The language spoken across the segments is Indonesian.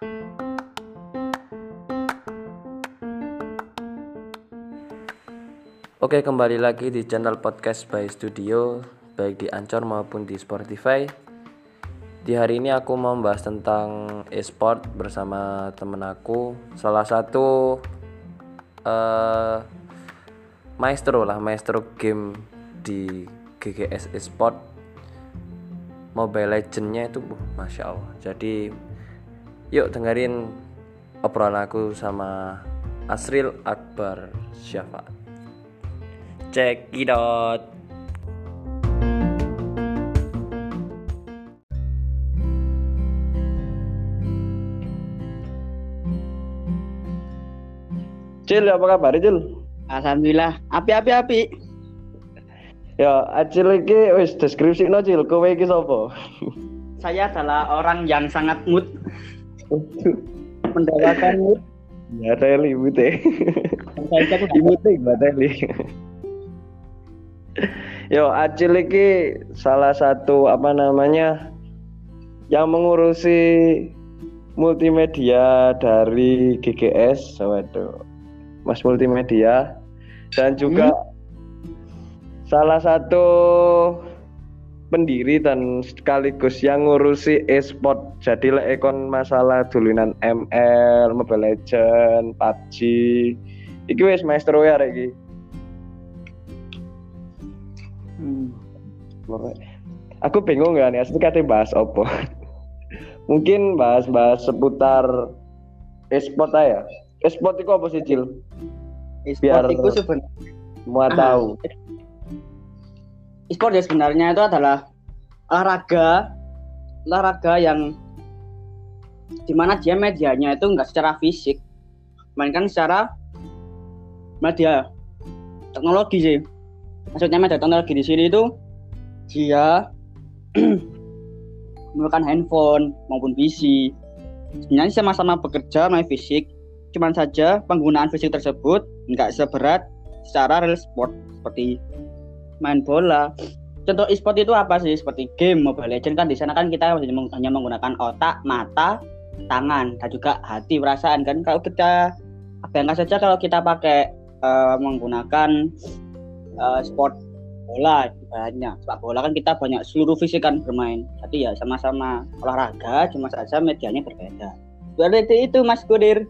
Oke, kembali lagi di channel podcast by Studio, baik di Anchor maupun di Spotify. Di hari ini aku mau membahas tentang e-sport bersama temen aku, salah satu uh, maestro lah, maestro game di GGS e-sport. Mobile Legends-nya itu, uh, masya Allah. Jadi, yuk dengerin obrolan aku sama Asril Akbar Syafaat. Check it out. Cil, apa kabar Cil? Alhamdulillah, api-api api. Ya, Acil iki wis deskripsi no Cil, kowe iki sapa? Saya adalah orang yang sangat mood mendapatkan mood. Ya, Teli itu Bute Mbak Teli. Yo, Acil iki salah satu apa namanya yang mengurusi multimedia dari GGS, waduh. Mas multimedia dan juga salah satu pendiri dan sekaligus yang ngurusi e-sport. Jadi lek ekon masalah dulunan ML, Mobile Legend, PUBG. Iki wis maestro ya iki. Hmm. Aku bingung kan ya, asli kate bahas apa. Mungkin bahas-bahas seputar e-sport aja. E-sport itu apa sih, Cil? E-sport Biar- itu sebenarnya Mau Ah. E-sport ya sebenarnya itu adalah olahraga olahraga yang di mana dia medianya itu enggak secara fisik melainkan secara media teknologi sih. Maksudnya media teknologi di sini itu dia menggunakan handphone maupun PC sebenarnya sama-sama bekerja main fisik cuman saja penggunaan fisik tersebut enggak seberat secara real sport seperti main bola. Contoh e-sport itu apa sih? Seperti game Mobile Legends kan di sana kan kita hanya meng- hanya menggunakan otak, mata, tangan dan juga hati perasaan kan. Kalau kita bayangkan saja kalau kita pakai eh, menggunakan eh, sport bola banyak sepak bola kan kita banyak seluruh fisik kan bermain. Jadi ya sama-sama olahraga, cuma saja medianya berbeda. Berarti itu Mas Kudir.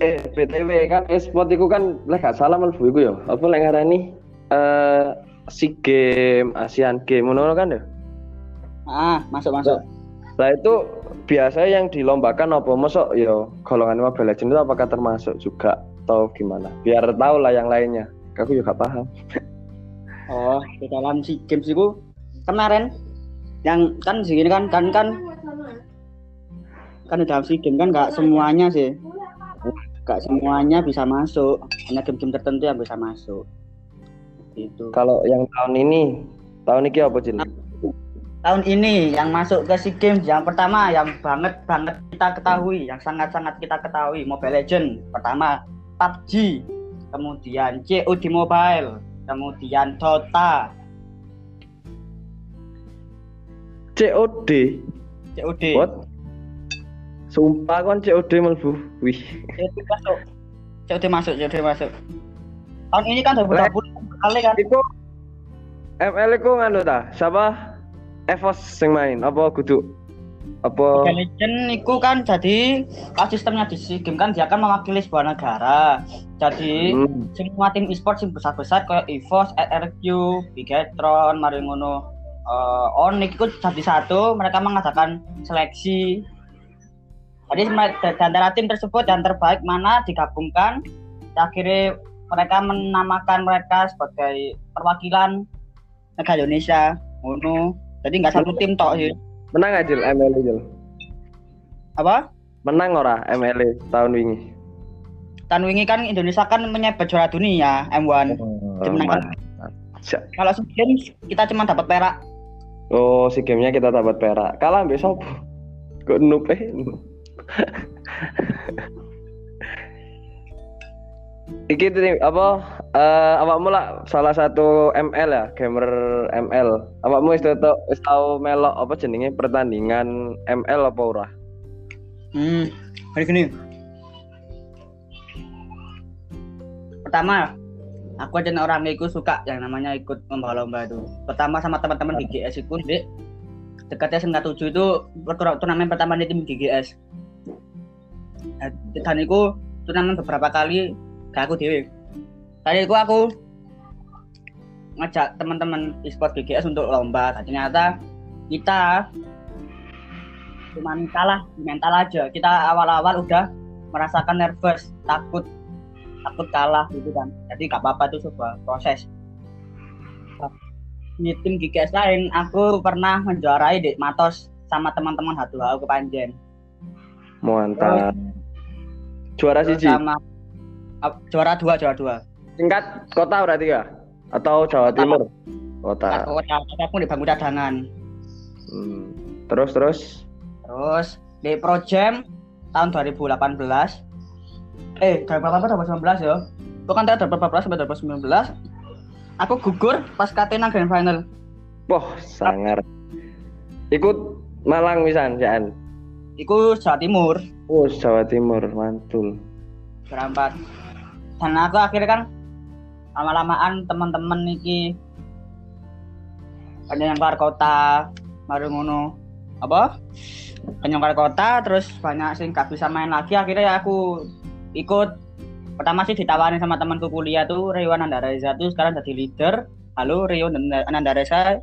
Eh, BTW kan e-sport itu kan lek gak salah mlebu iku ya. Apa lek ngarani eh SEA Game, Asian Game ngono kan ya. Ah, masuk masuk. Nah itu biasanya yang dilombakan apa masuk ya golongan Mobile Legends itu apakah termasuk juga atau gimana? Biar tahu lah yang lainnya. Aku juga paham. Oh, di dalam si games itu kemarin yang kan segini kan kan kan kan di dalam si game kan nggak semuanya sih nggak semuanya bisa masuk hanya game-game tertentu yang bisa masuk itu Kalau yang tahun ini, tahun ini apa Cil? tahun ini yang masuk ke si games yang pertama yang banget banget kita ketahui yang sangat sangat kita ketahui Mobile Legend pertama PUBG kemudian COD Mobile kemudian Dota COD. COD What? Sumpah kan COD mlebu. Wih. COD masuk COD masuk COD masuk tahun ini kan 2020 kali kan Iku ML iku nganu ta? Siapa? Evos sing main apa kudu? Apa Mobile Legend itu kan jadi sistemnya di SEA Games kan dia kan mewakili sebuah negara. Jadi Hmm. semua tim e-sport yang besar-besar kayak EVOS, RRQ, Bigetron, mari ngono eh, Onyx itu jadi satu, mereka mengadakan seleksi. Jadi di antara tim tersebut yang terbaik mana digabungkan, akhirnya mereka menamakan mereka sebagai perwakilan negara Indonesia. Ngono. Jadi nggak satu tim tok sih. Menang aja ML Jil. Apa? Menang ora ML tahun wingi? tahun wingi kan Indonesia kan menyabet juara dunia M1. Kemenangan. Siap. Kalau SEA Games kita cuma dapat perak. Oh, si gamenya kita dapat perak. Kalah sopo? Kok eh? Iki apa? Eh awakmu lah salah satu ML ya, gamer ML. Awakmu wis tau wis tau melok apa jenenge pertandingan ML apa ora? Hmm, hari gini. Pertama, aku aja orang itu suka yang namanya ikut lomba-lomba itu. Pertama sama teman-teman GGS itu di dekatnya Sengat 7 itu tur- turnamen pertama di tim GGS. Dan itu turnamen beberapa kali gak aku dewe. Tadi itu aku ngajak teman-teman e-sport GGS untuk lomba. Dan ternyata kita cuman kalah di mental aja. Kita awal-awal udah merasakan nervous, takut takut kalah gitu kan. Jadi gak apa-apa itu sebuah proses. Di tim GGS lain, aku pernah menjuarai di Matos sama teman-teman satu aku Panjen. Mantap. Juara siji. sama juara dua, juara dua. Tingkat kota berarti ya? Atau Jawa Kota. Timur? Kota. Aku, aku di bangku cadangan. Hmm. Terus terus. Terus di Pro Jam tahun 2018 eh 2018 2019 ya. Bukan tahun 2018 sampai 2019. Aku gugur pas Katena Grand Final. Wah, sangar. Ikut Malang misan, Jaan. Iku Jawa Timur Oh, Jawa Timur, mantul. berempat. Dan aku akhirnya kan lama-lamaan teman-teman iki ada yang keluar kota, baru ngono apa? Keluar kota, terus banyak sing gak bisa main lagi. Akhirnya ya aku ikut. Pertama sih ditawarin sama temanku kuliah tuh Rio Anandareza tuh sekarang jadi leader. Halo Rio Anandareza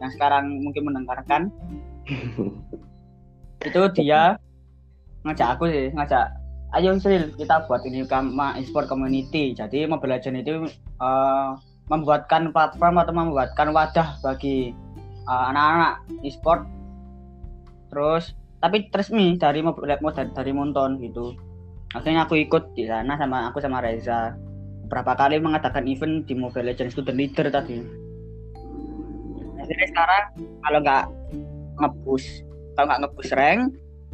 yang sekarang mungkin mendengarkan. itu dia ngajak aku sih, ngajak ayo Sril kita buat ini kama e-sport community. Jadi Mobile Legends itu eh, membuatkan platform atau membuatkan wadah bagi eh, anak-anak e-sport. Terus tapi resmi dari Mobile dari, dari Monton gitu. Akhirnya aku ikut di sana sama aku sama Reza. Beberapa kali mengadakan event di Mobile Legends Student Leader tadi. Jadi sekarang kalau nggak ngebus kalau nggak ngebus rank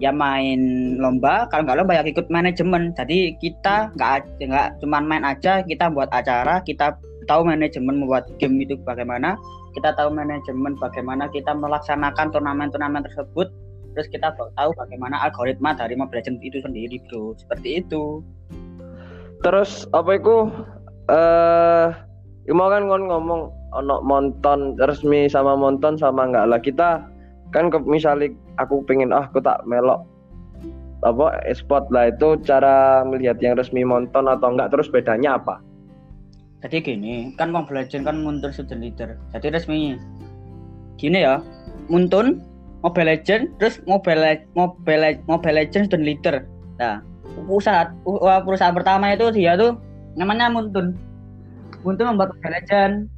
ya main lomba. Kalau nggak lomba ya ikut manajemen. Jadi kita nggak nggak cuman main aja kita buat acara kita tahu manajemen membuat game itu bagaimana. Kita tahu manajemen bagaimana kita melaksanakan turnamen-turnamen tersebut. Terus kita tahu bagaimana algoritma dari Mobile Legends itu sendiri bro. Seperti itu. Terus apa itu eh mau kan kon ngomong ono monton resmi sama monton sama enggak lah. Kita kan ke, misalnya aku pengen ah aku tak melok apa e-sport lah itu cara melihat yang resmi monton atau enggak terus bedanya apa? jadi gini kan Mobile Legends kan muntun student leader jadi resmi. Gini ya muntun Mobile Legends terus Mobile Le- Mobile Le- Mobile Legends student leader. Nah perusahaan perusahaan pertama itu dia tuh namanya Muntun. Muntun membuat Mobile Legends.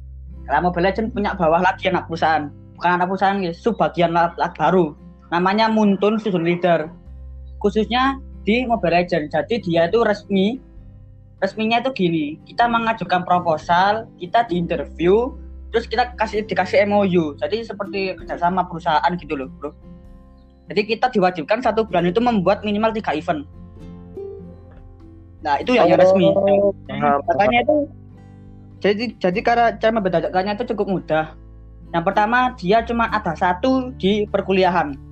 Nah, Mobile Legends punya bawah lagi anak perusahaan bukan anak perusahaan guys subbagian la- la- baru namanya Muntun student leader. Khususnya di Mobile Legends. Jadi dia itu resmi resminya itu gini. Kita mengajukan proposal kita diinterview terus kita kasih dikasih MOU jadi seperti kerjasama perusahaan gitu loh bro. Jadi kita diwajibkan satu bulan itu membuat minimal tiga event. Nah itu yang, yang resmi. Oh, makanya itu jadi jadi cara cara membedakannya itu cukup mudah. Yang pertama dia cuma ada satu di perkuliahan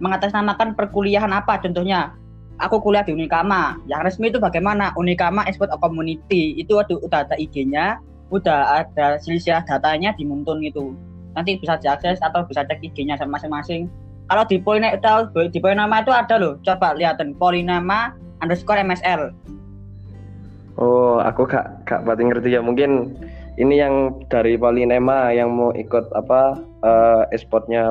mengatasnamakan perkuliahan apa? Contohnya aku kuliah di Unikama. Yang resmi itu bagaimana? Unikama Export Community. Itu ada, udah ada IG-nya udah ada silsilah datanya di Muntun itu. Nanti bisa diakses atau bisa cek IG-nya sama masing-masing. Kalau di Polina di Polinama itu ada loh. Coba lihatin Polinama underscore MSL Oh, aku gak gak pati ngerti ya. Mungkin ini yang dari Polinema yang mau ikut apa eh e-sportnya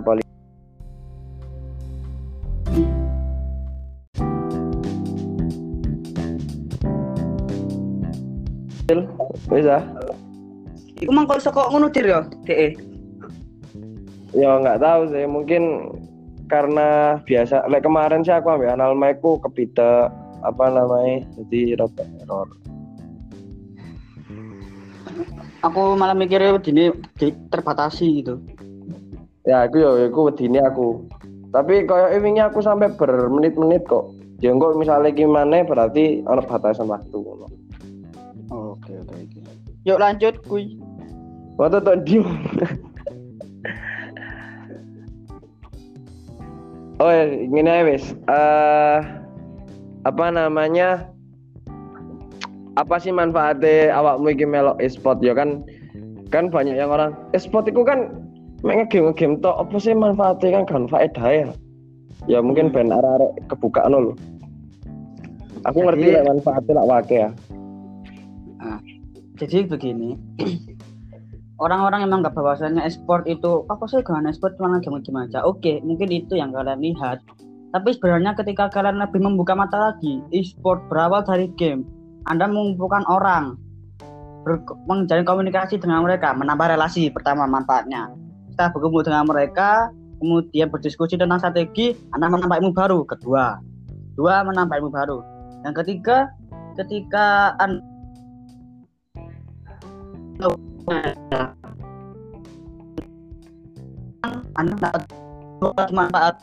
Poli. Bisa? Iku mang kok kok ngono dir ya, DE. Ya nggak tahu sih. Mungkin karena biasa. Lek kemarin sih aku ambil analmaiku kepita apa namanya jadi rada error. Aku malah mikirnya ini terbatasi gitu. Ya aku ya aku wedine aku. Tapi koyo wingi aku sampai bermenit-menit kok. Ya engko misalnya gimana berarti ono batasan waktu ngono. Oke oke oke. Yuk lanjut kuy. Waktu tuh diem. Oh, ya, gini aja wis. Eh apa namanya? Apa sih manfaatnya awakmu iki melok e-sport ya kan? Kan banyak yang orang e-sport itu kan mek ngegame ngegame tok apa sih manfaatnya kan kan faedah ya. Ya mungkin ben arek-arek kebuka lho. Aku ngerti Jadi- lah manfaatnya lah wake ya. Jadi begini, orang-orang emang nggak bahwasannya e-sport itu apa sih kan e-sport cuma game-game aja. Oke, mungkin itu yang kalian lihat. Tapi sebenarnya ketika kalian lebih membuka mata lagi, e-sport berawal dari game. Anda mengumpulkan orang, menjalin komunikasi dengan mereka, menambah relasi pertama manfaatnya. Setelah berkumpul dengan mereka, kemudian berdiskusi tentang strategi, Anda menambah ilmu baru. Kedua, dua menambah ilmu baru. Yang ketiga, ketika Anda Anda dapat dua manfaat.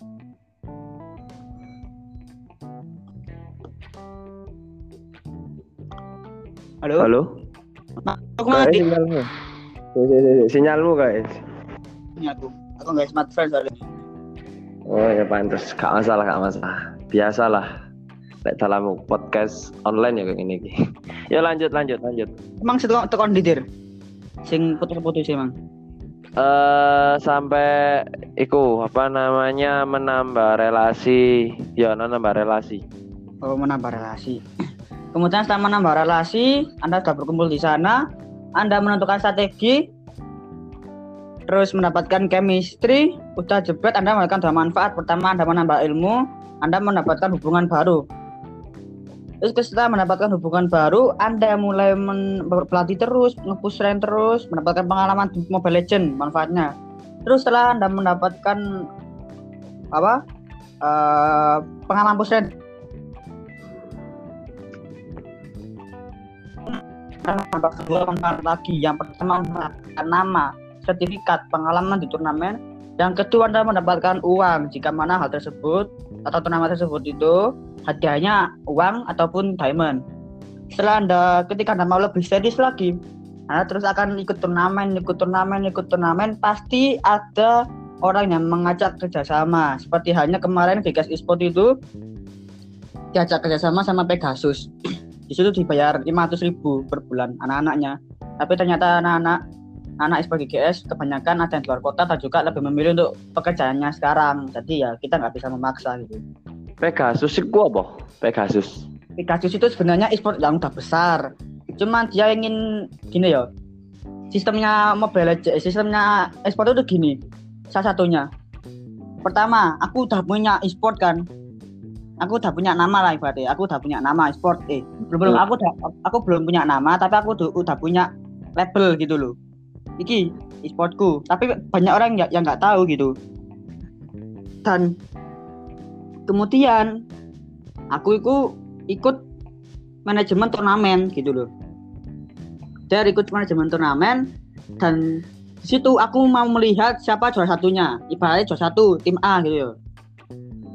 Halo? Halo? Aku mana sinyalmu. Si- si- si- Sinyalmu guys. Ini aku. Aku nggak smartphone soalnya. Oh ya pantas, gak masalah, gak masalah. Biasalah. Lek dalam podcast online ya kayak iki. ya lanjut, lanjut, lanjut. Emang situ tekan didir. Sing putus-putus emang. Eh sampai iku apa namanya menambah relasi, ya menambah relasi. Oh, menambah relasi. Kemudian setelah menambah relasi, Anda sudah berkumpul di sana, Anda menentukan strategi, terus mendapatkan chemistry, udah jebret Anda mendapatkan dua manfaat. Pertama, Anda menambah ilmu, Anda mendapatkan hubungan baru. Terus setelah mendapatkan hubungan baru, Anda mulai berlatih terus, nge-push rank terus, mendapatkan pengalaman di Mobile Legend manfaatnya. Terus setelah Anda mendapatkan apa? eh, pengalaman push rank manfaat lagi. Yang pertama mendapatkan nama, sertifikat, pengalaman di turnamen. Yang kedua Anda mendapatkan uang jika mana hal tersebut atau turnamen tersebut itu hadiahnya uang ataupun diamond. Setelah Anda ketika Anda mau lebih serius lagi, Anda terus akan ikut turnamen, ikut turnamen, ikut turnamen, pasti ada orang yang mengajak kerjasama. Seperti halnya kemarin Vegas Esport itu diajak kerjasama sama Pegasus di situ dibayar 500 ribu per bulan anak-anaknya tapi ternyata anak-anak anak ekspor GGS kebanyakan ada yang di luar kota dan juga lebih memilih untuk pekerjaannya sekarang jadi ya kita nggak bisa memaksa gitu Pegasus iku apa? Pegasus. Pegasus itu sebenarnya ekspor yang udah besar cuman dia ingin gini ya sistemnya mobile Legends, sistemnya ekspor itu gini salah satunya pertama aku udah punya e-sport kan aku udah punya nama lah ibaratnya aku udah punya nama e-sport eh belum belum Hmm. aku udah aku belum punya nama tapi aku udah, udah punya label gitu loh iki e-sportku tapi banyak orang yang yang nggak tahu gitu dan kemudian aku itu ikut manajemen turnamen gitu loh dari ikut manajemen turnamen dan situ aku mau melihat siapa juara satunya ibaratnya juara satu tim A gitu ya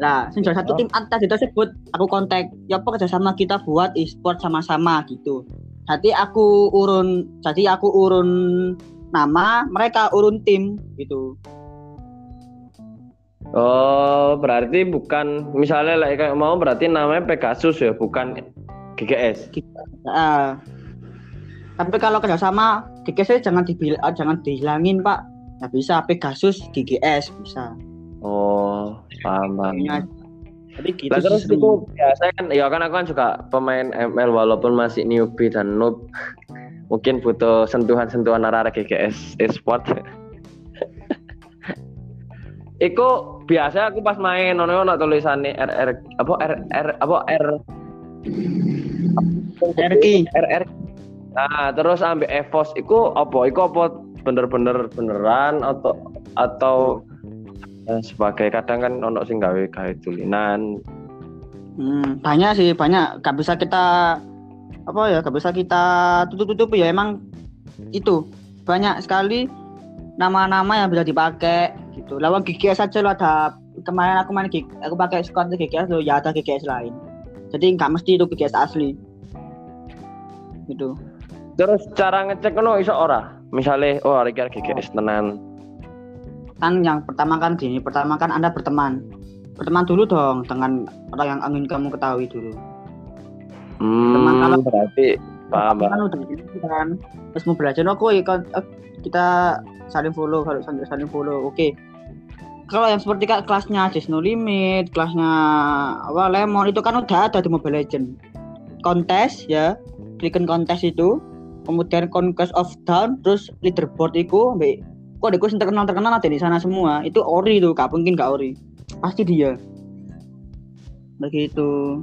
Nah, sing juara satu Oh. tim A tadi tersebut aku kontak, ya apa kerjasama kita buat e-sport sama-sama gitu. Jadi aku urun, jadi aku urun nama, mereka urun tim gitu. Oh, berarti bukan misalnya like, kayak mau berarti namanya Pegasus ya, bukan GGS. Nah, tapi kalau kerjasama GGS jangan dibil ah, jangan dihilangin pak. Nggak bisa Pegasus GGS bisa. Oh, paham. paham. Namanya- Tapi gitu Lah terus itu biasa kan ya kan aku kan juga pemain ML walaupun masih newbie dan noob mungkin butuh sentuhan-sentuhan arah GGS e-sport. Iku biasa aku pas main ono ono tulisannya RR apa RR apa R RQ. RR Nah, terus ambil EVOS iku apa? Iku apa bener-bener beneran atau atau ya, sebagai kadang kan ono sing gawe gawe tulinan. Hmm, banyak sih banyak. Gak bisa kita apa ya gak bisa kita tutup-tutup ya. Emang itu banyak sekali nama-nama yang bisa dipakai gitu. Lawan GGS saja lo ada kemarin aku main G- aku pakai squad GGS lo ya ada GGS lain. Jadi nggak mesti itu GGS asli. Gitu. Terus cara ngecek ono iso ora? Misalnya oh hari GGS tenan. kan yang pertama kan gini pertama kan anda berteman. Berteman dulu dong dengan orang yang ingin kamu ketahui dulu. Hmm, Teman kalau- berarti paham, kan udah gitu kan. Terus mau belajar oke kan eh, kita saling follow kalau saling saling follow. Oke. Kalau yang seperti kelasnya Just No Limit kelasnya apa Lemon itu kan udah ada di Mobile Legend kontes ya. Klikin kontes itu. Kemudian Conquest of Dawn terus leaderboard itu mbak kok ada yang terkenal terkenal ada di sana semua. Itu ori itu gak mungkin gak ori. Pasti dia. Begitu.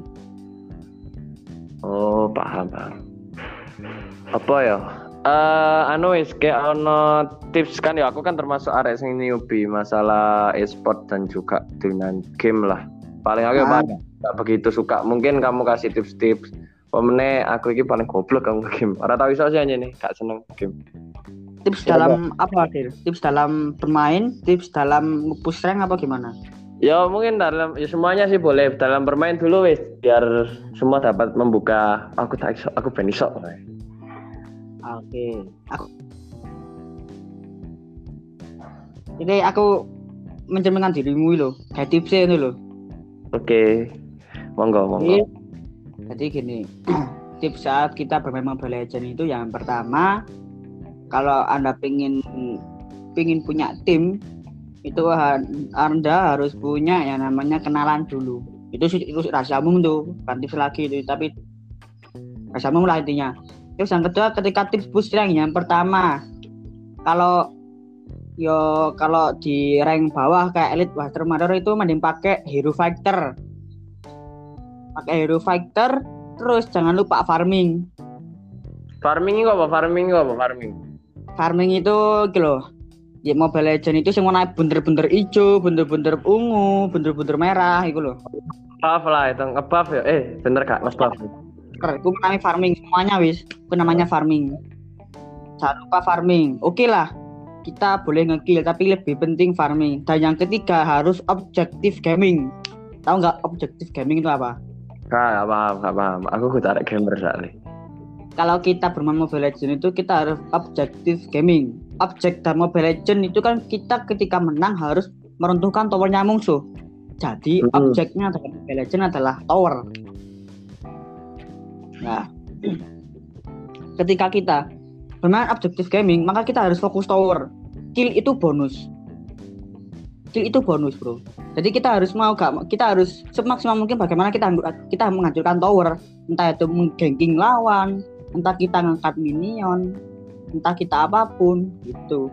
Oh, paham, paham. Apa ya? Eh, anu wis kayak ono tips kan ya aku kan termasuk arek sing newbie masalah e-sport dan juga dengan game lah. Paling aku Ah. ah. gak begitu suka. Mungkin kamu kasih tips-tips. Pemene aku ini paling goblok kamu ke game. Ora tau iso sih nih, gak seneng game. tips Coba. dalam apa Adil? tips dalam bermain tips dalam nge-push rank apa gimana Ya mungkin dalam ya semuanya sih boleh dalam bermain dulu wis biar semua dapat membuka aku tak iso, aku ben iso. Oke. Aku ini aku mencerminkan dirimu loh kayak tipsnya ini loh Oke. Monggo, monggo. jadi, gini. Tips saat kita bermain Mobile Legends itu yang pertama kalau anda pingin pingin punya tim itu anda harus punya yang namanya kenalan dulu. Itu itu rahasia umum tuh bukan tips lagi itu tapi rahasia umum lah intinya terus yang kedua ketika tips push rank yang pertama kalau yo kalau di rank bawah kayak elite Master Mariner itu mending pakai hero fighter pakai hero fighter terus jangan lupa farming Farming ini apa? Farming ini apa? Farming. farming itu gitu loh di Mobile Legends itu semua naik bener-bener hijau, bener-bener ungu, bener-bener merah itu loh. Buff lah itu ngebuff ya. Eh, bener gak ngebuff? Keren, itu namanya farming semuanya wis. Itu namanya farming. Jangan lupa farming. Oke lah, kita boleh ngekill tapi lebih penting farming. Dan yang ketiga harus objektif gaming. Tahu nggak objektif gaming itu apa? Gak, gak paham, gak paham. Aku kudu arek gamer soalnya. kalau kita bermain Mobile Legends itu kita harus objektif gaming. Objek dan Mobile Legends itu kan kita ketika menang harus meruntuhkan towernya musuh. Jadi Mm-mm. objeknya dalam Mobile Legends adalah tower. Nah, ketika kita bermain objektif gaming, maka kita harus fokus tower. Kill itu bonus. Kill itu bonus, bro. Jadi kita harus mau gak kita harus semaksimal mungkin bagaimana kita kita menghancurkan tower, entah itu mengganking lawan, entah kita ngangkat minion, entah kita apa pun gitu.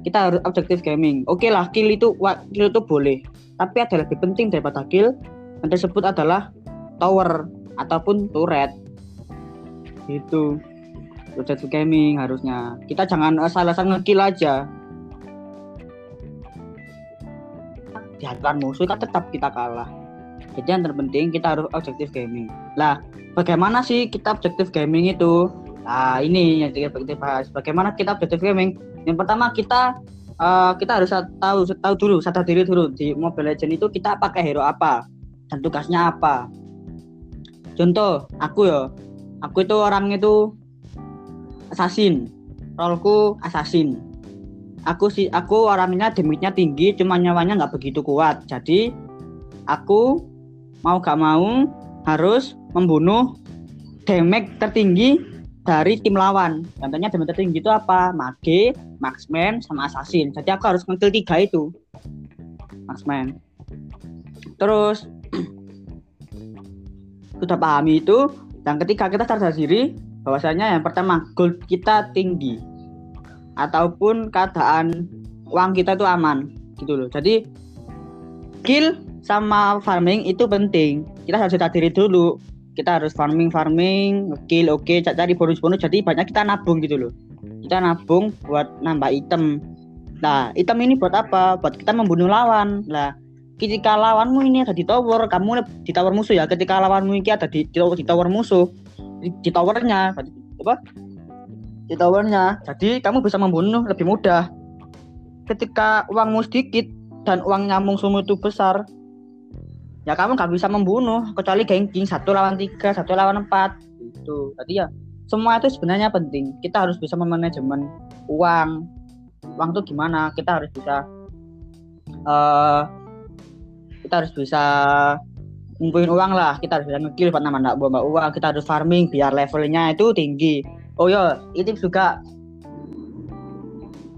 Kita harus objektif gaming. Oke lah, kill itu kill itu boleh, tapi ada lebih penting daripada kill. Yang tersebut adalah tower ataupun turret. Gitu. Objektif gaming harusnya. Kita jangan asal-asal ngekill aja. Dihancurkan musuh kan tetap kita kalah. Jadi yang terpenting kita harus objektif gaming. Lah, bagaimana sih kita objektif gaming itu? Nah, ini yang kita bahas. Bagaimana kita objektif gaming? Yang pertama kita eh, kita harus tahu tahu dulu, sadar diri dulu di Mobile Legends itu kita pakai hero apa dan tugasnya apa. Contoh, aku ya, aku itu orang itu assassin. Roleku assassin. Aku sih aku orangnya damage-nya tinggi, cuma nyawanya nggak begitu kuat. Jadi aku mau gak mau harus membunuh damage tertinggi dari tim lawan. Contohnya damage tertinggi itu apa? Mage, marksman, sama assassin. Jadi aku harus ngekill tiga itu. Marksman. Terus sudah pahami itu. Yang ketiga kita sadar diri bahwasanya yang pertama gold kita tinggi ataupun keadaan uang kita itu aman gitu loh. Jadi kill sama farming itu penting. Kita harus sadar diri dulu. Kita harus farming farming, kill oke, cari bonus-bonus. Jadi banyak kita nabung gitu loh. Kita nabung buat nambah item. Nah, item ini buat apa? Buat kita membunuh lawan. Lah, ketika lawanmu ini ada di tower, kamu di tower musuh ya. Ketika lawanmu ini ada di, di, di tower musuh, di, di towernya, apa? Di towernya. Jadi kamu bisa membunuh lebih mudah. Ketika uangmu sedikit dan uang nyambung semua itu besar, ya kamu nggak bisa membunuh kecuali gengking satu lawan tiga, satu lawan empat. Itu. Tadi ya semua itu sebenarnya penting. Kita harus bisa memanajemen uang. Uang itu gimana? Kita harus bisa eh kita harus bisa ngumpulin uang lah. Kita harus bisa ngekill buat nambah nambah uang. Kita harus farming biar levelnya itu tinggi. Oh iya. Itu juga.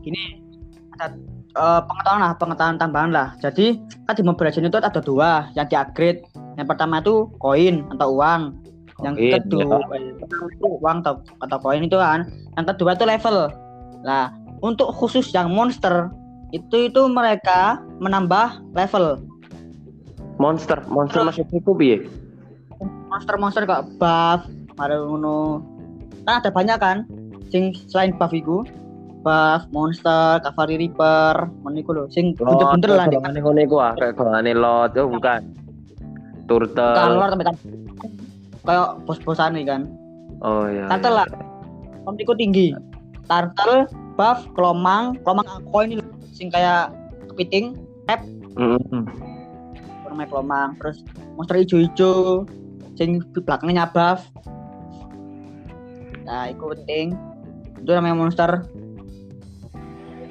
Gini. Ada eh, pengetahuan lah pengetahuan tambahan lah. Jadi kan di Mobile Legends itu ada dua. Yang di upgrade. Yang pertama itu koin atau uang. Yang Koin, kedua itu uang atau atau koin itu kan. Yang kedua itu level. Nah untuk khusus yang monster itu itu mereka menambah level Monster, monster masih cukup ya. monster-monster kayak buff ada ngono. Kan ada banyak kan sing selain buff iku. Buff monster cavalry reaper ngono iku lho. Sing bener-bener lah Golongan ngono iku ah, kayak golongan lot, oh bukan. Turtle. kalor sampai tam- kayak bos-bosan nih kan. Oh iya. turtle lah. om iku tinggi. Turtle buff kelomang kelomang aku ini sing kayak kepiting Mm-mm. Namanya kelomang terus monster ijo-ijo sing di belakangnya buff nah itu penting. Itu namanya monster.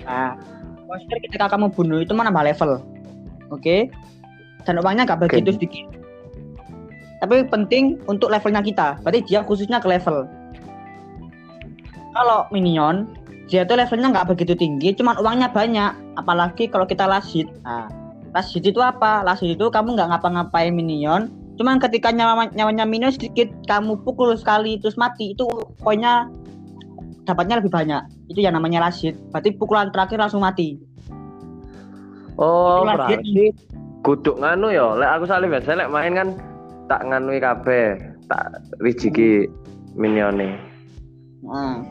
Nah monster ketika kamu bunuh itu menambah level oke? Dan uangnya nggak Oke. begitu sedikit. Tapi penting untuk levelnya kita berarti dia khususnya ke level. Kalau minion dia tuh levelnya nggak begitu tinggi cuman uangnya banyak apalagi kalau kita lasit. Nah Last hit itu apa? Last hit itu kamu nggak ngapa-ngapain minion, cuman ketika nyawa nyawanya minion sedikit, kamu pukul sekali terus mati, itu koinnya dapatnya lebih banyak. Itu yang namanya last hit. Berarti pukulan terakhir langsung mati. Oh, dia. berarti kudu nganu ya. Lek aku salih biasa lek main kan tak nganui kabeh, tak wijiki minione. Nah,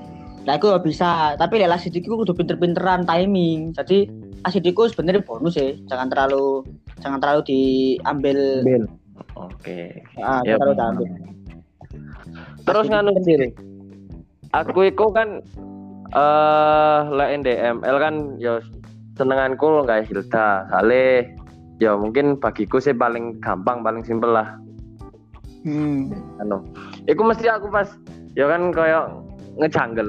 nah itu bisa. Tapi lek last hit itu kudu pinter-pinteran timing. Jadi itu sebenarnya bonus ya. Jangan terlalu jangan terlalu diambil. Bil. Oke. Ah, Ya, jangan terlalu benar. diambil. Terus nganu sih. Aku iku kan eh lek NDML kan ya senenganku nggak Hilda. Sale ya mungkin bagiku sih paling gampang, paling simpel lah. Hmm. anu iku mesti aku pas ya kan kayak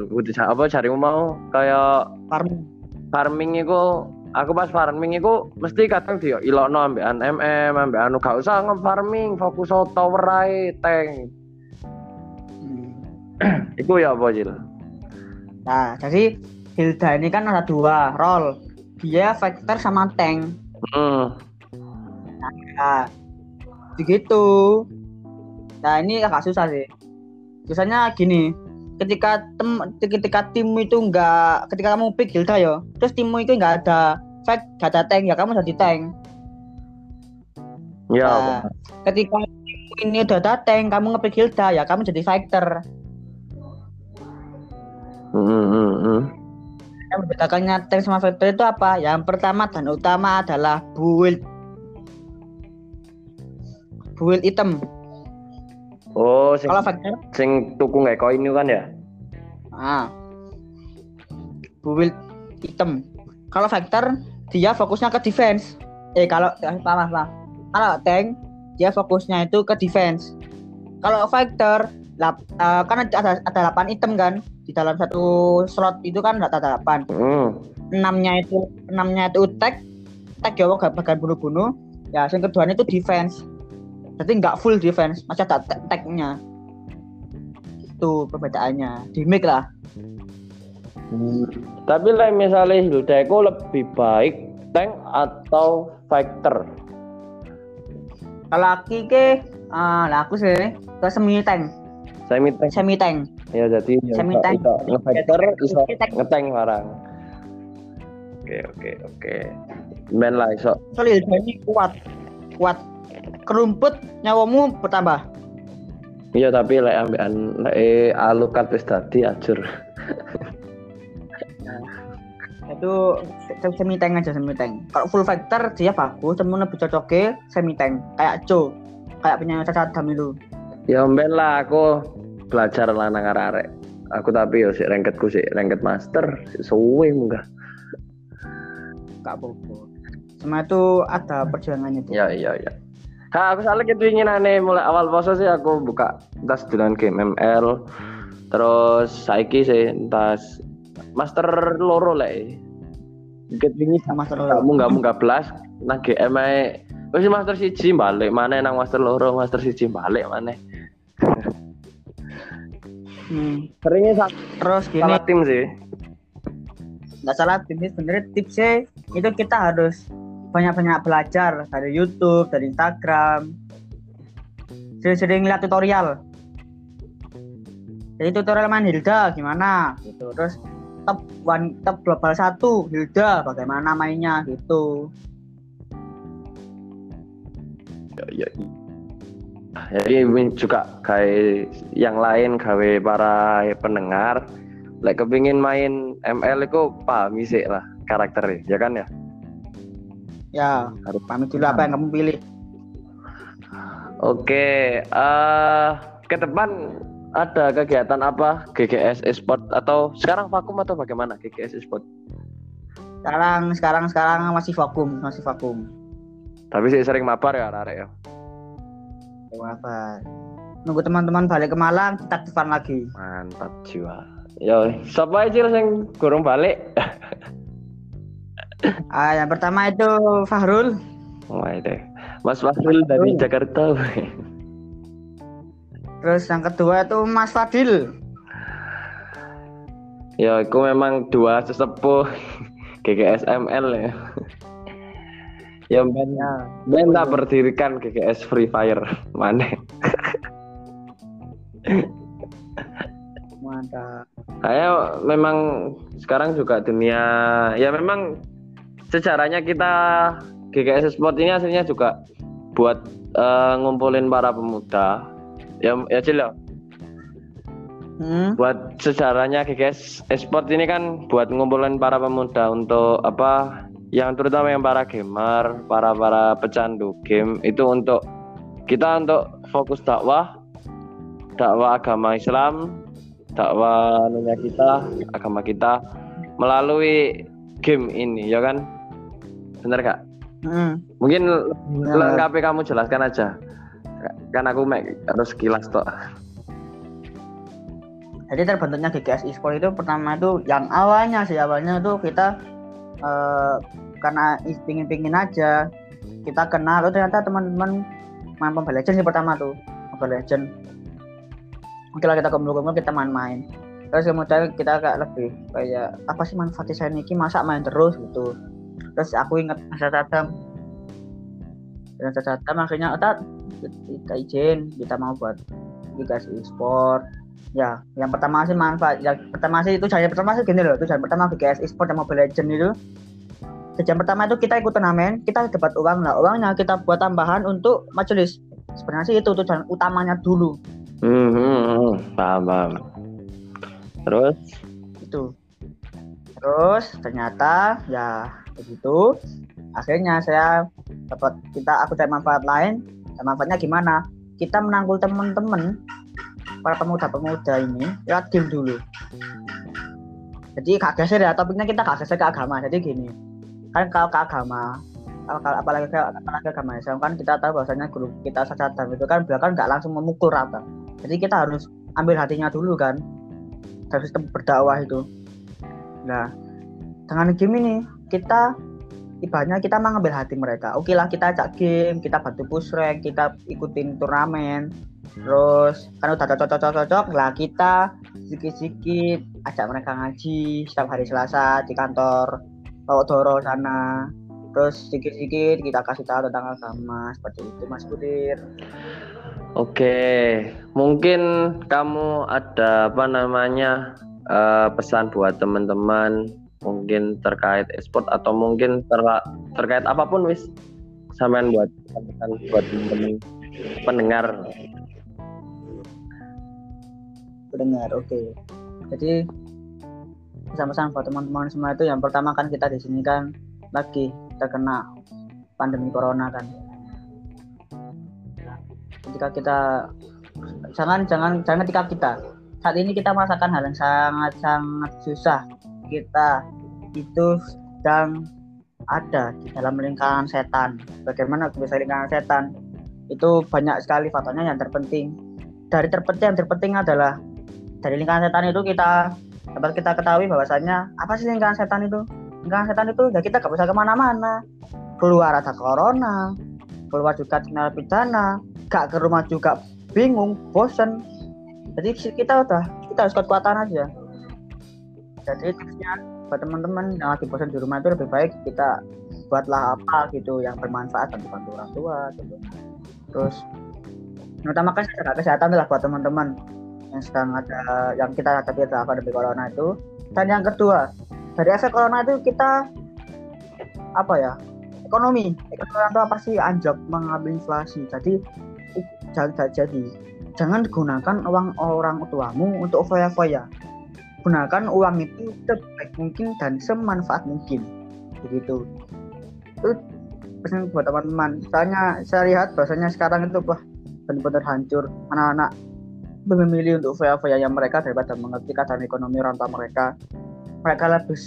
kudu ja- apa carimu mau kayak Farming. farming iku aku pas farming iku mesti kadang dia ilokno ambekan MM ambek anu gak usah nge-farming fokus tower ae tank Hmm. iku ya apa Jil Nah, jadi Hilda ini kan ada dua role. Dia fighter sama tank. hmm. Nah, begitu. Nah, ini agak susah sih. Susahnya gini, ketika tem ketika tim itu enggak ketika kamu pick Hilda ya, terus timmu itu enggak ada fight, enggak ada tank, ya kamu jadi tank. ya Nah, ketika timmu ini udah ada tank, kamu ngepick Hilda, ya kamu jadi fighter. Hmm, hmm. Yang membedakannya tank sama fighter itu apa? Yang pertama dan utama adalah build. Build item. Oh sing, Kalau fighter, sing tuku nggak koin itu kan ya ah, build item. Kalau fighter, dia fokusnya ke defense. Eh kalau eh, maaf, maaf. Kalau tank, dia fokusnya itu ke defense. Kalau fighter, lap, eh, kan ada ada 8 item kan di dalam satu slot itu kan ada 8 hmm. enamnya itu enamnya itu tag tag ya gak bagian bunuh-bunuh ya yang kedua itu defense jadi nggak full defense masih ada tag- tagnya. Itu perbedaannya. Di mic lah tapi lah misalnya Hilda itu lebih baik tank atau fighter? Kalau aku ke ah lah aku sih ke semi tank semi tank semi tank ya jadi ya Semi tank. nge-fighter iso Nge-tank. ngeteng barang. Oke oke oke. Men lah iso. Soalnya ini kuat. Kuat kerumput nyawamu bertambah. Iya tapi lek ambekan lek eh, alukat wis dadi ajur. Itu se- semi tank aja semi tank kalau full fighter dia bagus temen lebih cocoknya semi tank kayak Joe kayak punya cacat Adam itu. Ya men lah aku belajar lah nang arek aku tapi yo sik ranketku sik ranket master sik suwe munggah. Gak apa-apa. Semua itu ada perjuangannya tuh. ya iya iya Ha, aku salah gitu ingin aneh mulai awal poso sih aku buka tas dengan game ML terus saiki sih tas master loro lah Ket wingi Sama terus. kamu nggak munggah belas nah GM ae Wis master siji balik mana nang master loro, master siji balik mana. Hmm. Seringnya Terus gini, salah tim sih. nggak salah tipsnya sebenarnya tipsnya itu kita harus banyak-banyak belajar dari YouTube, dari Instagram, sering-sering lihat tutorial. Jadi tutorial main Hilda gimana gitu, terus top one top global satu Hilda bagaimana mainnya gitu. Ya, ya. Jadi ini juga kayak yang lain gawe para pendengar lek kepingin main ML itu pahami sih lah karakternya ya kan ya Ya, Harus- pamit dulu apa yang kamu pilih. Oke, eh ke depan ada kegiatan apa GGS Esport atau sekarang vakum atau bagaimana GGS Esport? Sekarang sekarang sekarang masih vakum, masih vakum. Tapi sih sering mabar ya arek ya. Apa? Nunggu teman-teman balik ke Malang, kita aktifan lagi. Mantap jiwa. Yo, siapa aja yang kurang balik? Ah, yang pertama itu Fahrul, Wah deh. Mas Fahrul dari Jakarta. terus yang kedua itu Mas Fadil. ya, aku memang dua sesepuh GGS ML ya. ya, ben, ben tak berdirikan GGS Free Fire mana? Mantap. Saya memang sekarang juga dunia ya memang sejarahnya kita GGS Sport ini aslinya juga buat eh, ngumpulin para pemuda. Ya ya Cil ya. Hmm, Buat sejarahnya GGS Sport ini kan buat ngumpulin para pemuda untuk apa yang terutama yang para gamer, para para pecandu game itu untuk kita untuk fokus dakwah dakwah agama Islam, dakwah dunia kita, agama kita melalui game ini, ya kan? Bener gak? hmm. Mungkin Ya. lengkapnya kamu jelaskan aja. Kan aku mek harus kilas toh. Jadi terbentuknya GGS Esport itu pertama itu yang awalnya sih awalnya itu kita eh, karena pingin-pingin aja kita kenal oh ternyata teman-teman main Mobile Legends sih pertama tuh Mobile Legends oke lah kita kumpul-kumpul kita main-main terus kemudian kita kayak lebih kayak apa sih manfaatnya saya niki masa main terus gitu terus aku ingat masa Adam dan masa Adam akhirnya otak kita izin kita mau buat GGS Esport. Ya yang pertama sih manfaat yang pertama sih itu tujuan pertama sih gini loh tujuan pertama GGS Esport dan Mobile Legends itu tujuan pertama itu kita ikut turnamen kita dapat uang. Nah uangnya kita buat tambahan untuk majelis. Sebenarnya sih itu tujuan utamanya dulu. Hmm, hmm, hmm. paham paham. Terus? Itu. Terus ternyata ya begitu akhirnya saya dapat kita aku cari manfaat lain. Dan manfaatnya gimana? Kita menanggul teman-teman para pemuda-pemuda ini lewat game dulu. Jadi gak geser ya topiknya kita gak geser ke agama. Jadi gini kan kalau ke agama kalau, apalagi apalagi agama Islam kan kita tahu bahwasanya guru kita sadar itu kan beliau kan nggak langsung memukul rata. Jadi kita harus ambil hatinya dulu kan dari sistem berdakwah itu. Nah dengan game ini kita ibaratnya kita mengambil hati mereka. Oke lah kita ajak game kita bantu push rank kita ikutin turnamen. Terus kan udah cocok-cocok lah kita sedikit-sedikit ajak mereka ngaji setiap hari Selasa di kantor Pawok Doro sana. Terus sedikit-sedikit kita kasih tahu tentang agama seperti itu Mas Budir. Oke, mungkin kamu ada apa namanya eh, pesan buat teman-teman mungkin terkait e-sport atau mungkin ter- terkait apa pun wis. Sampean buat buat pendengar. pendengar oke. Jadi pesan-pesan buat teman-teman semua itu yang pertama kan kita di sini kan lagi terkena pandemi corona kan. Ketika kita jangan jangan jangan ketika kita. Saat ini kita merasakan hal yang sangat sangat susah kita itu sedang ada di dalam lingkaran setan. Bagaimana bisa lingkaran setan? Itu banyak sekali faktornya yang terpenting. Dari terpenting yang terpenting adalah dari lingkaran setan itu kita dapat kita ketahui bahwasanya apa sih lingkaran setan itu? Lingkaran setan itu ya kita gak bisa ke mana-mana. Keluar ada corona keluar juga kena pidana gak ke rumah juga bingung bosen. Jadi kita udah kita harus kekuatan aja jadi tipsnya buat teman-teman yang lagi bosan di rumah itu lebih baik kita buatlah apa gitu yang bermanfaat dan bantu orang tua gitu. Terus mengutamakan jaga kesehatan lah buat teman-teman yang sedang ada yang kita hadapi adalah pandemi corona itu. Dan yang kedua dari efek corona itu kita apa ya ekonomi. Ekonomi orang tua pasti anjak mengambil inflasi. Jadi jangan jadi. Jangan gunakan uang orang tuamu untuk foya-foya gunakan uang itu sebaik mungkin dan semanfaat mungkin. Begitu. Itu pesan buat teman-teman soalnya saya lihat bahasanya sekarang itu wah benar-benar hancur. Anak-anak memilih untuk foya-foya yang mereka daripada mengerti keadaan ekonomi orang tua mereka mereka lebih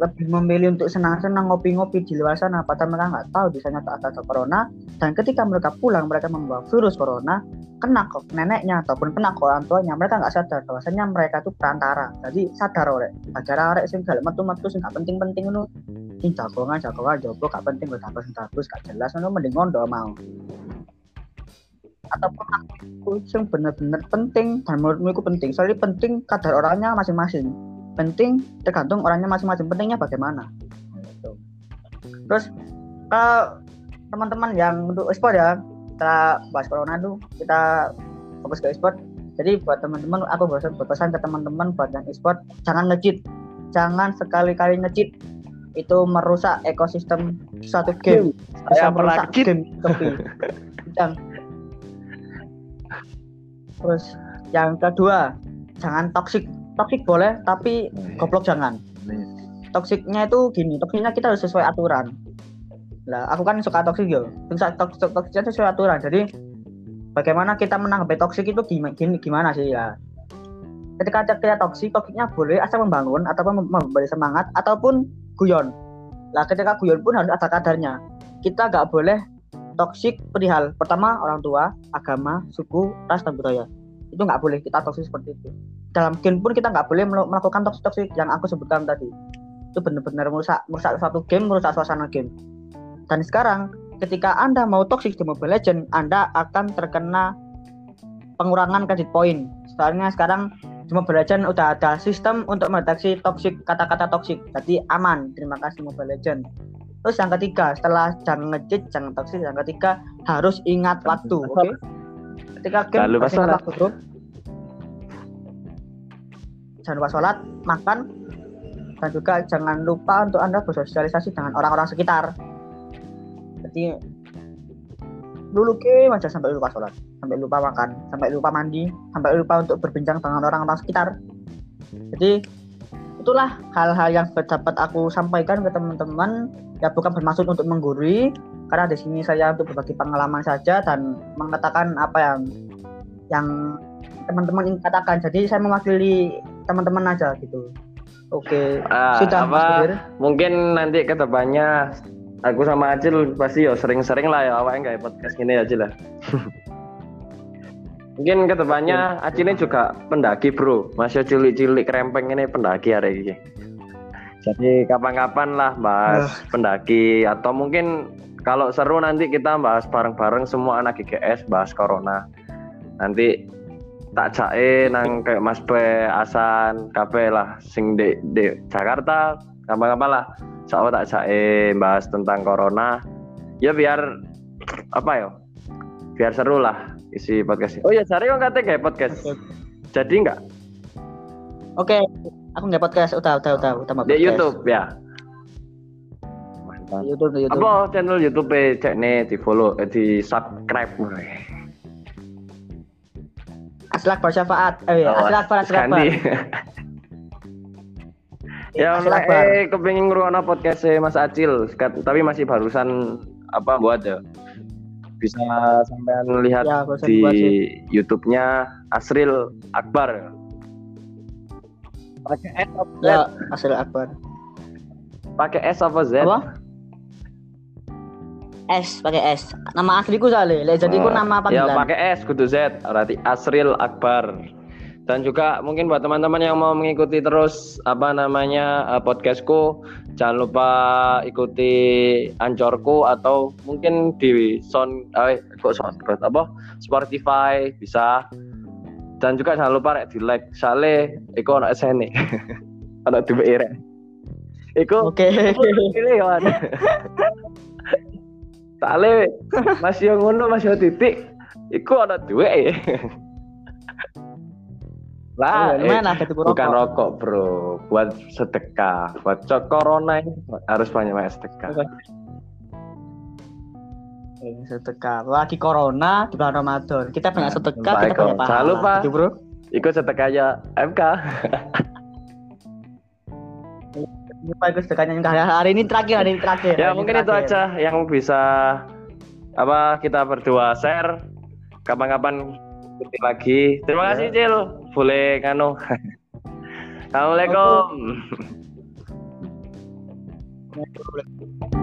lebih memilih untuk senang-senang ngopi-ngopi di luar sana padahal mereka nggak tahu di sana tak ada corona. Dan ketika mereka pulang mereka membawa virus corona kena ke neneknya ataupun kena ke orang tuanya mereka nggak sadar bahwasanya mereka itu perantara. Jadi sadar oleh agar arek sing galak metu-metu sing gak penting-penting itu sing jagongan jagongan jopo gak penting gak bagus bagus gak jelas itu mending ngondo mau. Ataupun aku yang benar-benar penting dan menurutmu penting. Soalnya penting kadar orangnya masing-masing penting tergantung orangnya masing-masing. Pentingnya bagaimana? Gitu. terus kalau teman-teman yang untuk ekspor ya kita bahas corona tuh kita fokus ke e-sport. Jadi buat teman-teman aku berpesan, berpesan ke teman-teman buat yang e-sport jangan ngecit jangan sekali-kali ngecit itu merusak ekosistem satu game. Bisa merusak game tapi dan terus yang kedua jangan toxic toxic boleh tapi goblok jangan. Toksiknya itu gini toksiknya kita harus sesuai aturan. Lah aku kan suka toksik yo. Bisa toksik toksik itu sesuai aturan. Jadi bagaimana kita menanggapi toksik itu gimana, gimana sih ya? Ketika kita toksik toksiknya boleh asal membangun ataupun memberi semangat ataupun guyon. Lah ketika guyon pun harus ada kadarnya. Kita nggak boleh toksik perihal pertama orang tua agama suku ras dan budaya itu nggak boleh kita toksik seperti itu dalam game pun kita nggak boleh melakukan toksik toksik yang aku sebutkan tadi itu benar-benar merusak merusak suatu game merusak suasana game dan sekarang ketika Anda mau toxic di Mobile Legend, Anda akan terkena pengurangan kredit poin. Soalnya sekarang di Mobile Legend udah ada sistem untuk mendeteksi toxic kata-kata toxic. Jadi aman. Terima kasih Mobile Legend. Terus yang ketiga, setelah jangan ngejit, jangan toxic, yang ketiga harus ingat waktu, oke? Okay? Ketika game lupa sholat. waktu, bro. Jangan lupa sholat, makan, dan juga jangan lupa untuk Anda bersosialisasi dengan orang-orang sekitar jadi dulu ke aja sampai lupa sholat sampai lupa makan sampai lupa mandi sampai lupa untuk berbincang dengan orang-orang sekitar jadi itulah hal-hal yang dapat aku sampaikan ke teman-teman ya bukan bermaksud untuk menggurui karena di sini saya untuk berbagi pengalaman saja dan mengatakan apa yang yang teman-teman ingin katakan. Jadi saya mewakili teman-teman aja gitu. Oke ah, sudah apa, mungkin nanti ke depannya aku sama Acil pasti yo sering-sering lah ya awalnya nggak podcast gini aja lah mungkin ke depannya Acil ini juga pendaki bro. Masih cilik-cilik krempeng ini pendaki hari ini. Jadi kapan-kapan lah bahas uh. pendaki. Atau mungkin kalau seru nanti kita bahas bareng-bareng semua anak GGS bahas corona. Nanti tak cae nang kayak Mas P Asan kape lah sing de, de Jakarta kapan-kapan lah. Soalnya tak saya bahas tentang corona. Ya biar apa ya biar seru lah isi podcast oh ya cari yang katanya kayak podcast. Jadi enggak oke aku nggak podcast. Udah udah udah udah di YouTube ya Di YouTube, di YouTube. Apa channel YouTube cek nih di follow, eh, di subscribe. Aslak bersyafaat. Eh, oh, aslak bersyafaat. ya eh kepengin ngrungokno podcast Mas Acil tapi masih barusan apa buat ya bisa sampean lihat ya, di YouTube-nya Asril Akbar pakai S apa Z? Ya, Asril Akbar. Pakai S apa Z? Apa? S, pakai S. Nama asliku soalnya, jadi oh. nama panggilan. Ya, pakai S kudu Z, berarti Asril Akbar dan juga mungkin buat teman-teman yang mau mengikuti terus apa namanya uh, podcastku jangan lupa ikuti ancorku atau mungkin di sound eh kok soundcloud apa Spotify bisa dan juga jangan lupa rek di like sale iku ono SN ono duwe rek iku Oke. ini sale masih yang ngono masih titik iku lah Oh, lumayan eh, lah ada tuku bukan rokok. rokok bro buat sedekah buat cok corona ini harus banyak banyak sedekah. Eh, Sedekah. Lagi corona di bulan Ramadan. Kita banyak sedekah, baik, kita banyak pahala. Jangan lupa. Gitu, Bro. ikut sedekah aja MK Ikut sedekahnya yang hari- ini terakhir, hari ini terakhir. ya ini mungkin itu terakhir. aja. Yang bisa apa kita berdua share. Kapan-kapan lagi. Terima kasih Cil. Boleh nganu. Assalamualaikum. Oke.